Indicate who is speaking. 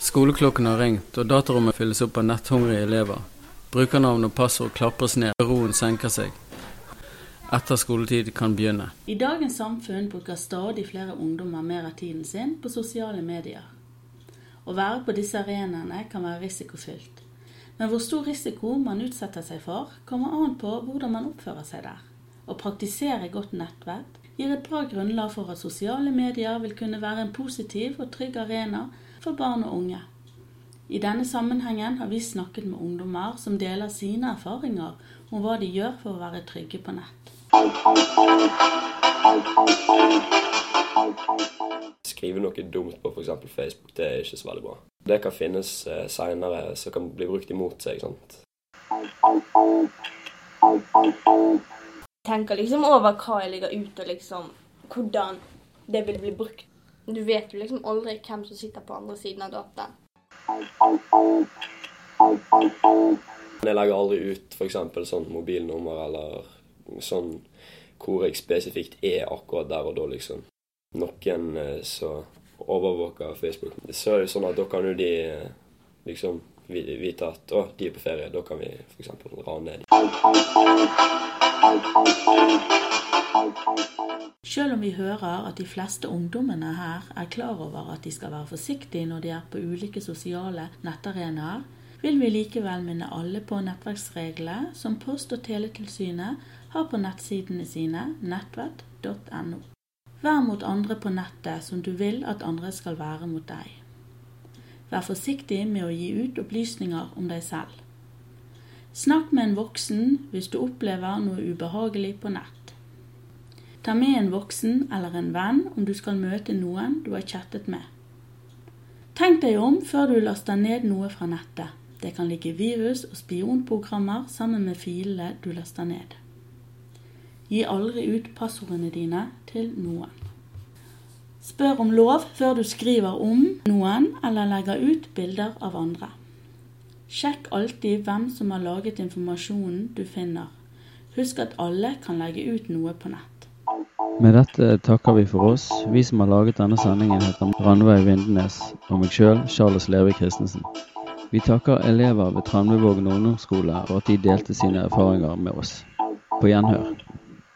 Speaker 1: Skoleklokken har ringt, og datarommet fylles opp av netthungrige elever. Brukernavn og passord klapres ned, og roen senker seg. Etter skoletid kan begynne.
Speaker 2: I dagens samfunn bruker stadig flere ungdommer mer av tiden sin på sosiale medier. Å være på disse arenaene kan være risikofylt. Men hvor stor risiko man utsetter seg for, kommer an på hvordan man oppfører seg der. Å praktisere godt nettvett gir et bra grunnlag for at sosiale medier vil kunne være en positiv og trygg arena for barn og unge. I denne sammenhengen har vi snakket med ungdommer som deler sine erfaringer om hva de gjør for å være trygge på nett.
Speaker 3: Skrive noe dumt på f.eks. Facebook, det er ikke så veldig bra. Det kan finnes eh, seinere som kan bli brukt imot seg. sant?
Speaker 4: Tenker liksom over hva jeg legger ut, og liksom hvordan det vil bli brukt. Du vet jo liksom aldri hvem som sitter på andre siden av dataen.
Speaker 3: Jeg legger aldri ut f.eks. sånn mobilnummer eller sånn hvor jeg spesifikt er akkurat der og da, liksom. Noen eh, som overvåker Facebook, så er det sånn at da kan jo de eh, liksom vite at å, de er på ferie, da kan vi f.eks. rane dem.
Speaker 2: Selv om vi hører at de fleste ungdommene her er klar over at de skal være forsiktige når de er på ulike sosiale nettarenaer, vil vi likevel minne alle på nettverksreglene som Post- og teletilsynet har på nettsidene sine nettvett.no. Vær mot andre på nettet som du vil at andre skal være mot deg. Vær forsiktig med å gi ut opplysninger om deg selv. Snakk med en voksen hvis du opplever noe ubehagelig på nett. Ta med en voksen eller en venn om du skal møte noen du har chattet med. Tenk deg om før du laster ned noe fra nettet. Det kan ligge virus og spionprogrammer sammen med filene du laster ned. Gi aldri ut passordene dine til noen. Spør om lov før du skriver om noen eller legger ut bilder av andre. Sjekk alltid hvem som har laget informasjonen du finner. Husk at alle kan legge ut noe på nett.
Speaker 1: Med dette takker vi for oss. Vi som har laget denne sendingen heter Randveig Vindenes og meg sjøl, Charles Leve Christensen. Vi takker elever ved Tranmøvågen ungdomsskole og at de delte sine erfaringer med oss. På gjenhør.